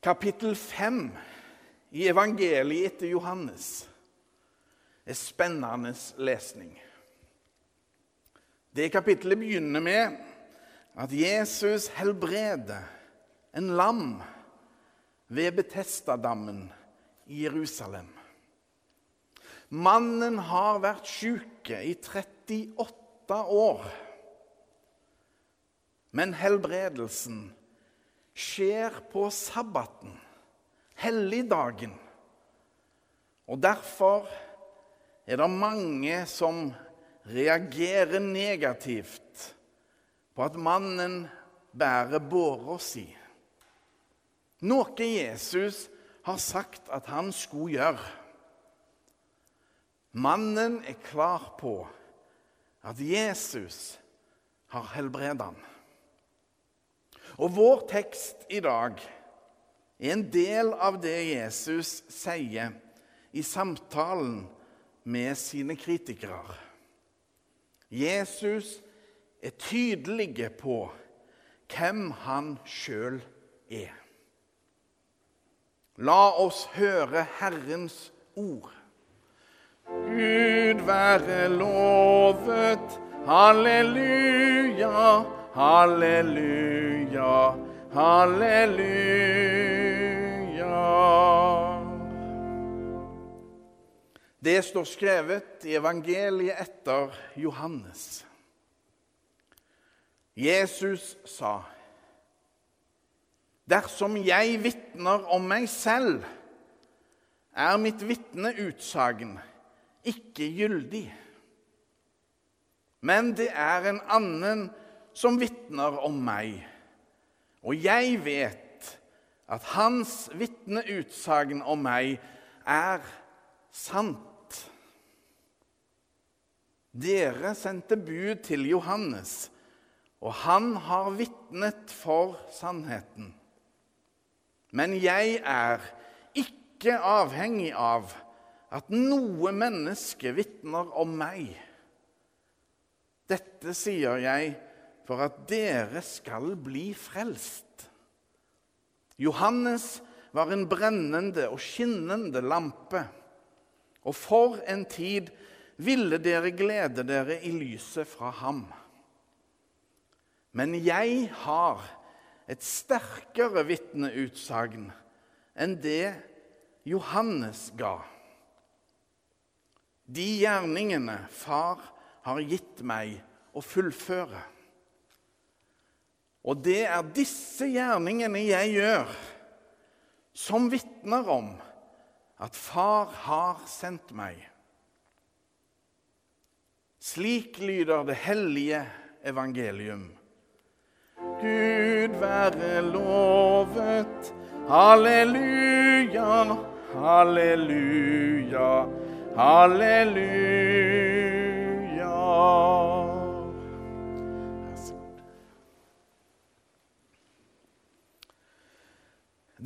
Kapittel 5 i evangeliet etter Johannes er spennende lesning. Det kapittelet begynner med at Jesus helbreder en lam ved Betestadammen i Jerusalem. Mannen har vært syk i 38 år. Men helbredelsen skjer på sabbaten, helligdagen. Og derfor er det mange som reagerer negativt på at mannen bærer båra si. Noe Jesus har sagt at han skulle gjøre. Mannen er klar på at Jesus har helbredet ham. Og vår tekst i dag er en del av det Jesus sier i samtalen med sine kritikere. Jesus er tydelig på hvem han sjøl er. La oss høre Herrens ord. Gud være lovet, halleluja, halleluja, halleluja. Det står skrevet i evangeliet etter Johannes. Jesus sa, 'Dersom jeg vitner om meg selv, er mitt vitneutsagn ikke gyldig.' Men det er en annen som vitner om meg, og jeg vet at hans vitneutsagn om meg er sant. Dere sendte bud til Johannes, og han har vitnet for sannheten. Men jeg er ikke avhengig av at noe menneske vitner om meg. Dette sier jeg for at dere skal bli frelst. Johannes var en brennende og skinnende lampe, og for en tid ville dere glede dere i lyset fra ham. Men jeg har et sterkere vitneutsagn enn det Johannes ga. De gjerningene Far har gitt meg å fullføre. Og det er disse gjerningene jeg gjør, som vitner om at Far har sendt meg. Slik lyder det hellige evangelium. Gud være lovet. Halleluja, halleluja, halleluja.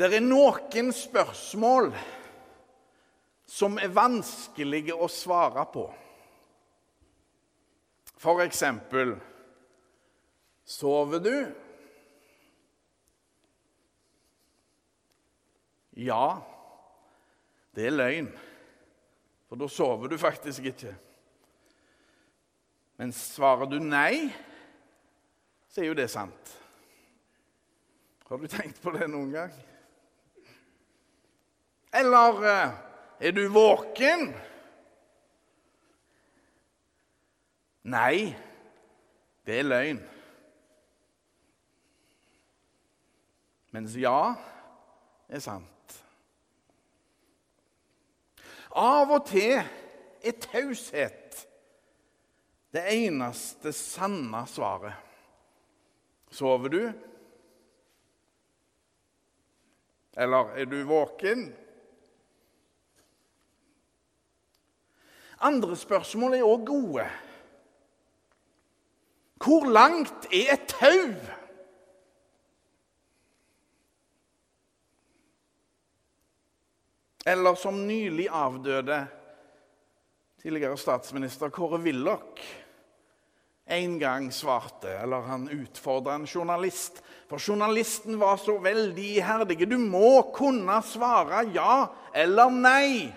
Det er noen spørsmål som er vanskelige å svare på. For eksempel Sover du? Ja, det er løgn. For da sover du faktisk ikke. Men svarer du nei, så er jo det sant. Har du tenkt på det noen gang? Eller eh, er du våken? Nei, det er løgn. Mens ja er sant. Av og til er taushet det eneste sanne svaret. Sover du? Eller er du våken? Andre spørsmål er òg gode. Hvor langt er et tau? Eller som nylig avdøde tidligere statsminister Kåre Willoch en gang svarte, eller han utfordra en journalist. For journalisten var så veldig iherdig. Du må kunne svare ja eller nei,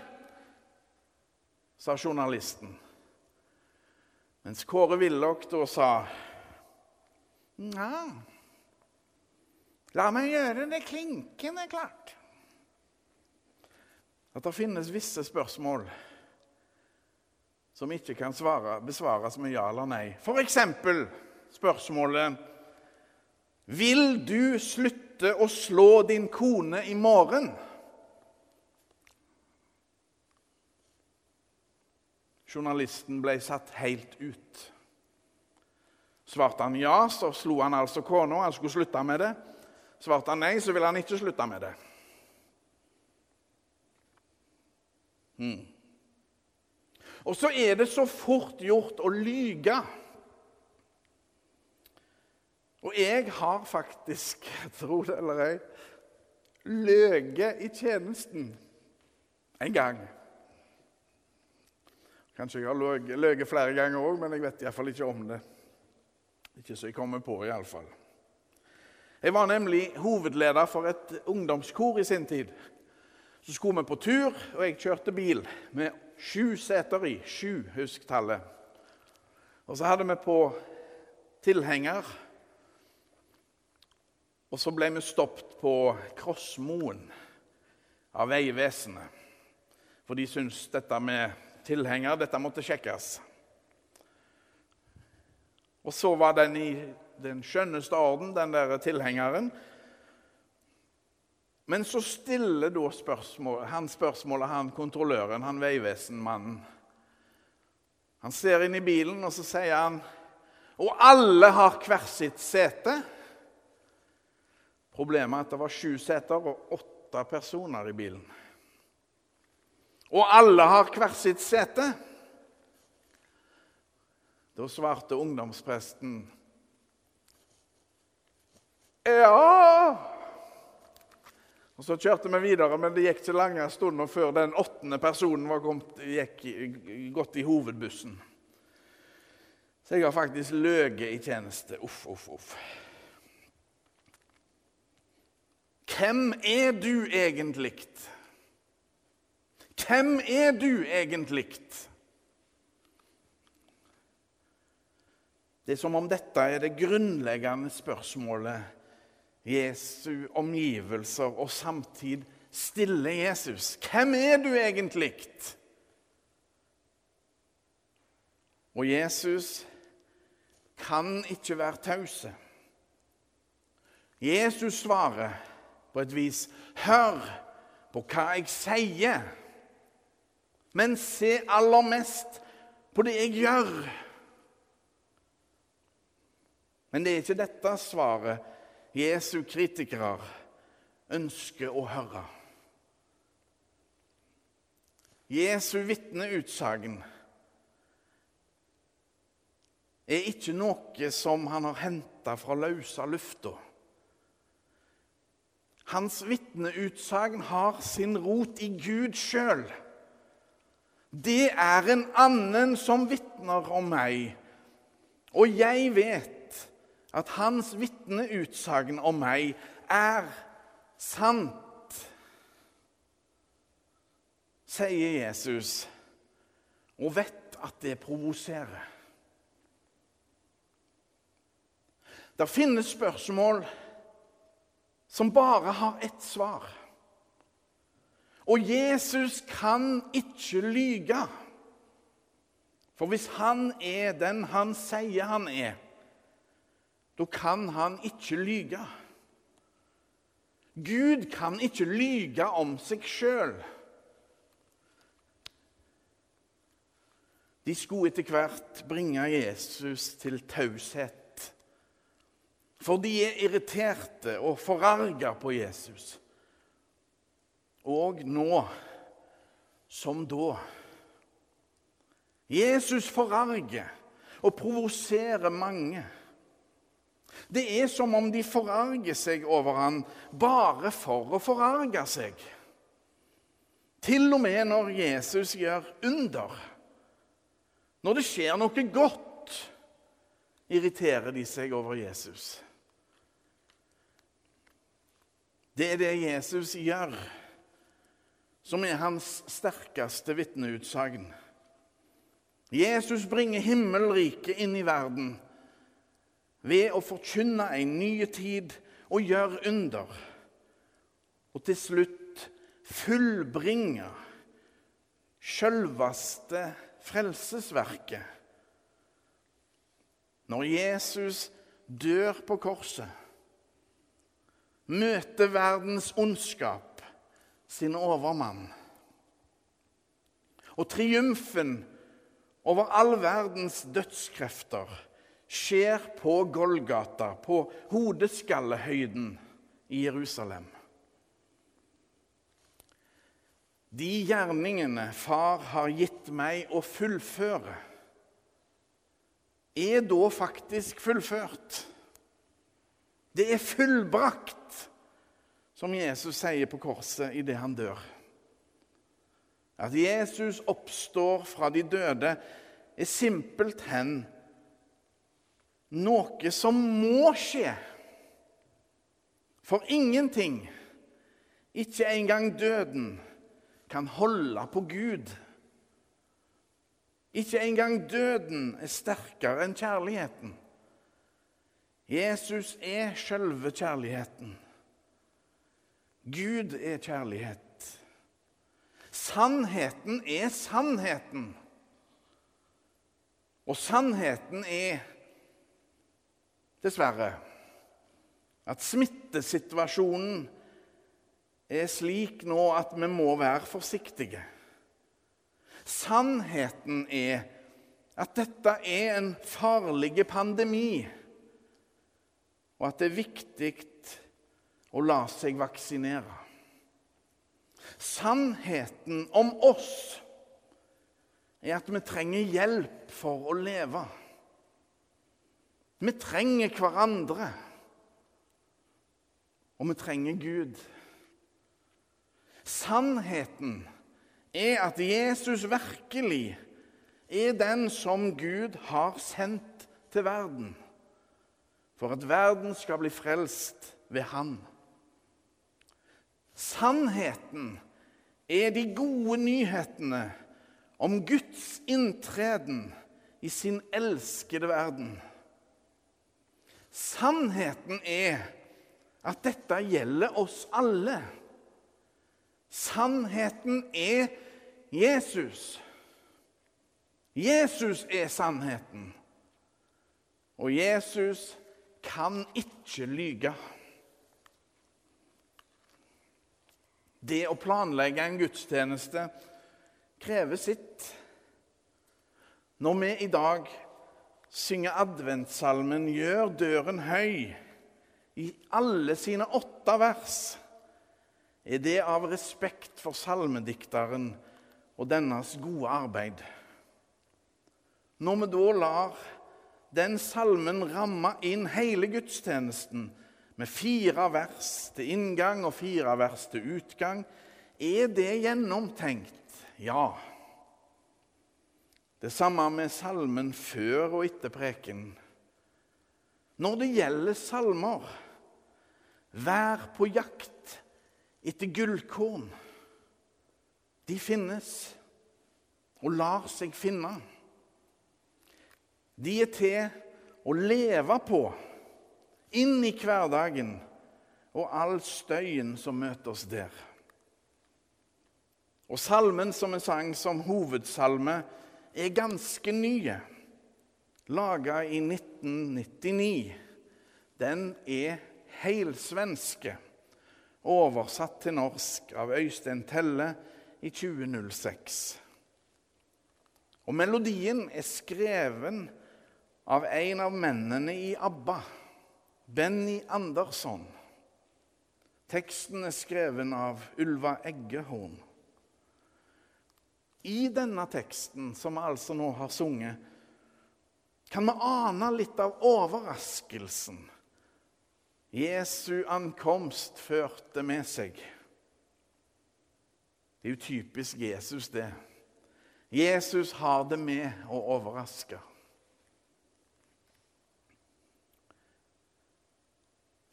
sa journalisten. Mens Kåre Willoch da sa Nja la meg gjøre det klinkende klart. At det finnes visse spørsmål som ikke kan svare, besvares med ja eller nei. F.eks. spørsmålet Vil du slutte å slå din kone i morgen? Journalisten ble satt helt ut. Svarte han ja, så slo han altså kona, han skulle slutte med det. Svarte han nei, så ville han ikke slutte med det. Hmm. Og så er det så fort gjort å lyge. Og jeg har faktisk, tro det eller ei, løyet i tjenesten en gang. Kanskje jeg har løyet flere ganger òg, men jeg vet iallfall ikke om det. Ikke så jeg kommer på, iallfall. Jeg var nemlig hovedleder for et ungdomskor i sin tid. Så skulle vi på tur, og jeg kjørte bil med Sju seter i. Sju, husk tallet. Og så hadde vi på tilhenger. Og så ble vi stoppet på Krossmoen av Vegvesenet. For de syntes dette med tilhenger dette måtte sjekkes. Og så var den i den skjønneste orden, den der tilhengeren. Men så stiller da spørsmål, han spørsmålet, han kontrolløren, han veivesenmannen. Han ser inn i bilen, og så sier han Og alle har hvert sitt sete. Problemet er at det var sju seter og åtte personer i bilen. Og alle har hvert sitt sete. Da svarte ungdomspresten Ja og Så kjørte vi videre, men det gikk ikke lange stunder før den åttende personen var kommet, gikk, gått i hovedbussen. Så jeg har faktisk løyet i tjeneste. Uff, uff, uff. Hvem er du egentlig? Hvem er du egentlig? Det er som om dette er det grunnleggende spørsmålet Jesu omgivelser og samtid stille Jesus. Hvem er du egentlig? Og Jesus kan ikke være tause. Jesus svarer på et vis Hør på hva jeg sier, men se aller mest på det jeg gjør. Men det er ikke dette svaret Jesu kritikere ønsker å høre. Jesu vitneutsagn er ikke noe som han har henta fra løse lufta. Hans vitneutsagn har sin rot i Gud sjøl. Det er en annen som vitner om meg, og jeg vet at hans vitneutsagn om meg er sant, sier Jesus, og vet at det provoserer. Det finnes spørsmål som bare har ett svar. Og Jesus kan ikke lyge. For hvis han er den han sier han er, da kan han ikke lyge. Gud kan ikke lyge om seg sjøl. De skulle etter hvert bringe Jesus til taushet. For de er irriterte og forarga på Jesus. Og nå som da. Jesus forarger og provoserer mange. Det er som om de forarger seg over han bare for å forarge seg. Til og med når Jesus gjør under. Når det skjer noe godt, irriterer de seg over Jesus. Det er det Jesus gjør, som er hans sterkeste vitneutsagn. Jesus bringer himmelriket inn i verden ved å forkynne en ny tid og gjøre under. Og til slutt fullbringe sjølveste frelsesverket. Når Jesus dør på korset, møter verdens ondskap sin overmann. Og triumfen over all verdens dødskrefter skjer på Golgata, på hodeskallehøyden i Jerusalem. De gjerningene Far har gitt meg å fullføre, er da faktisk fullført. Det er fullbrakt, som Jesus sier på korset idet han dør. At Jesus oppstår fra de døde, er simpelthen noe som må skje. For ingenting, ikke engang døden, kan holde på Gud. Ikke engang døden er sterkere enn kjærligheten. Jesus er selve kjærligheten. Gud er kjærlighet. Sannheten er sannheten. Og sannheten er dessverre at smittesituasjonen er slik nå at vi må være forsiktige. Sannheten er at dette er en farlig pandemi, og at det er viktig å la seg vaksinere. Sannheten om oss er at vi trenger hjelp for å leve. Vi trenger hverandre, og vi trenger Gud. Sannheten er at Jesus virkelig er den som Gud har sendt til verden, for at verden skal bli frelst ved Han. Sannheten er de gode nyhetene om Guds inntreden i sin elskede verden. Sannheten er at dette gjelder oss alle. Sannheten er Jesus. Jesus er sannheten. Og Jesus kan ikke lyge. Det å planlegge en gudstjeneste krever sitt. Når vi i dag synger adventssalmen 'Gjør døren høy' i alle sine åtte vers, er det av respekt for salmedikteren og dennes gode arbeid. Når vi da lar den salmen ramme inn hele gudstjenesten med fire vers til inngang og fire vers til utgang, er det gjennomtenkt? Ja. Det samme med salmen før og etter preken. Når det gjelder salmer, vær på jakt etter gullkorn. De finnes og lar seg finne. De er til å leve på inn i hverdagen og all støyen som møter oss der. Og salmen som vi sang som hovedsalme, er ganske nye. Laga i 1999. Den er helsvenske. Oversatt til norsk av Øystein Telle i 2006. Og melodien er skreven av en av mennene i ABBA, Benny Andersson. Teksten er skreven av Ulva Eggehorn. I denne teksten, som vi altså nå har sunget, kan vi ane litt av overraskelsen Jesu ankomst førte med seg. Det er jo typisk Jesus, det. Jesus har det med å overraske.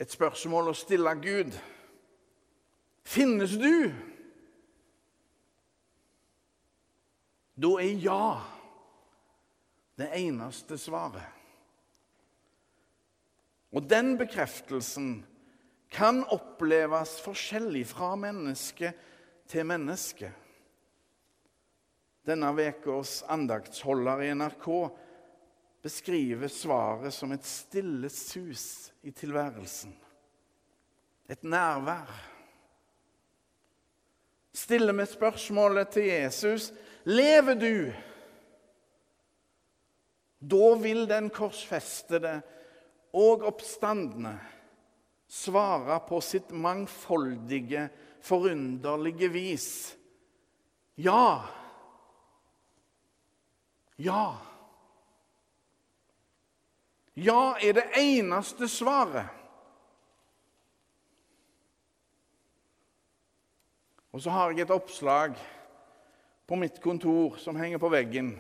Et spørsmål å stille Gud. Finnes du? Da er ja det eneste svaret. Og den bekreftelsen kan oppleves forskjellig fra menneske til menneske. Denne ukas andaktsholder i NRK beskriver svaret som et stille sus i tilværelsen. Et nærvær. Stiller vi spørsmålet til Jesus lever du? Da vil den korsfestede og oppstandende svare på sitt mangfoldige, forunderlige vis. Ja. Ja. Ja er det eneste svaret. Og så har jeg et oppslag på mitt kontor som henger på veggen,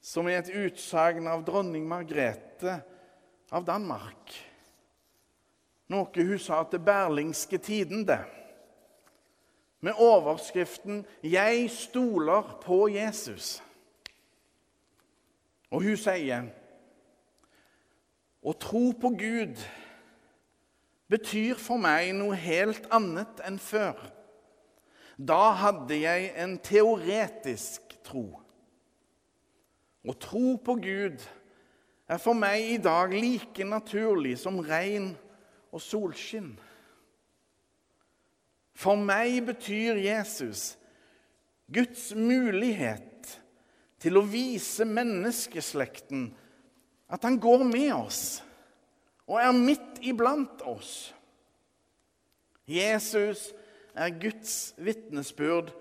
som er et utsagn av dronning Margrethe av Danmark noe hun sa til Berlingske Tidende, med overskriften 'Jeg stoler på Jesus'. Og hun sier å tro på Gud betyr for meg noe helt annet enn før. Da hadde jeg en teoretisk tro. Å tro på Gud er for meg i dag like naturlig som regn og solskinn. For meg betyr Jesus Guds mulighet til å vise menneskeslekten at han går med oss og er midt iblant oss. Jesus er Guds vitnesbyrd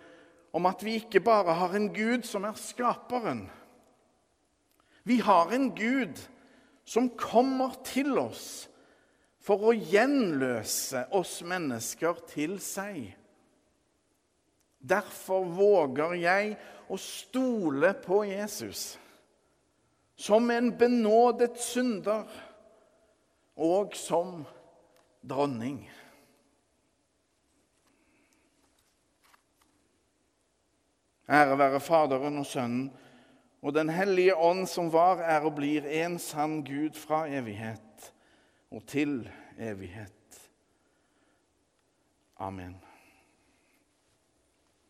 om at vi ikke bare har en Gud som er skaperen. Vi har en Gud som kommer til oss for å gjenløse oss mennesker til seg. Derfor våger jeg å stole på Jesus som en benådet synder og som dronning. Ære være Faderen og Sønnen og Den hellige ånd, som var, er og blir en sann Gud fra evighet og til evighet. Amen.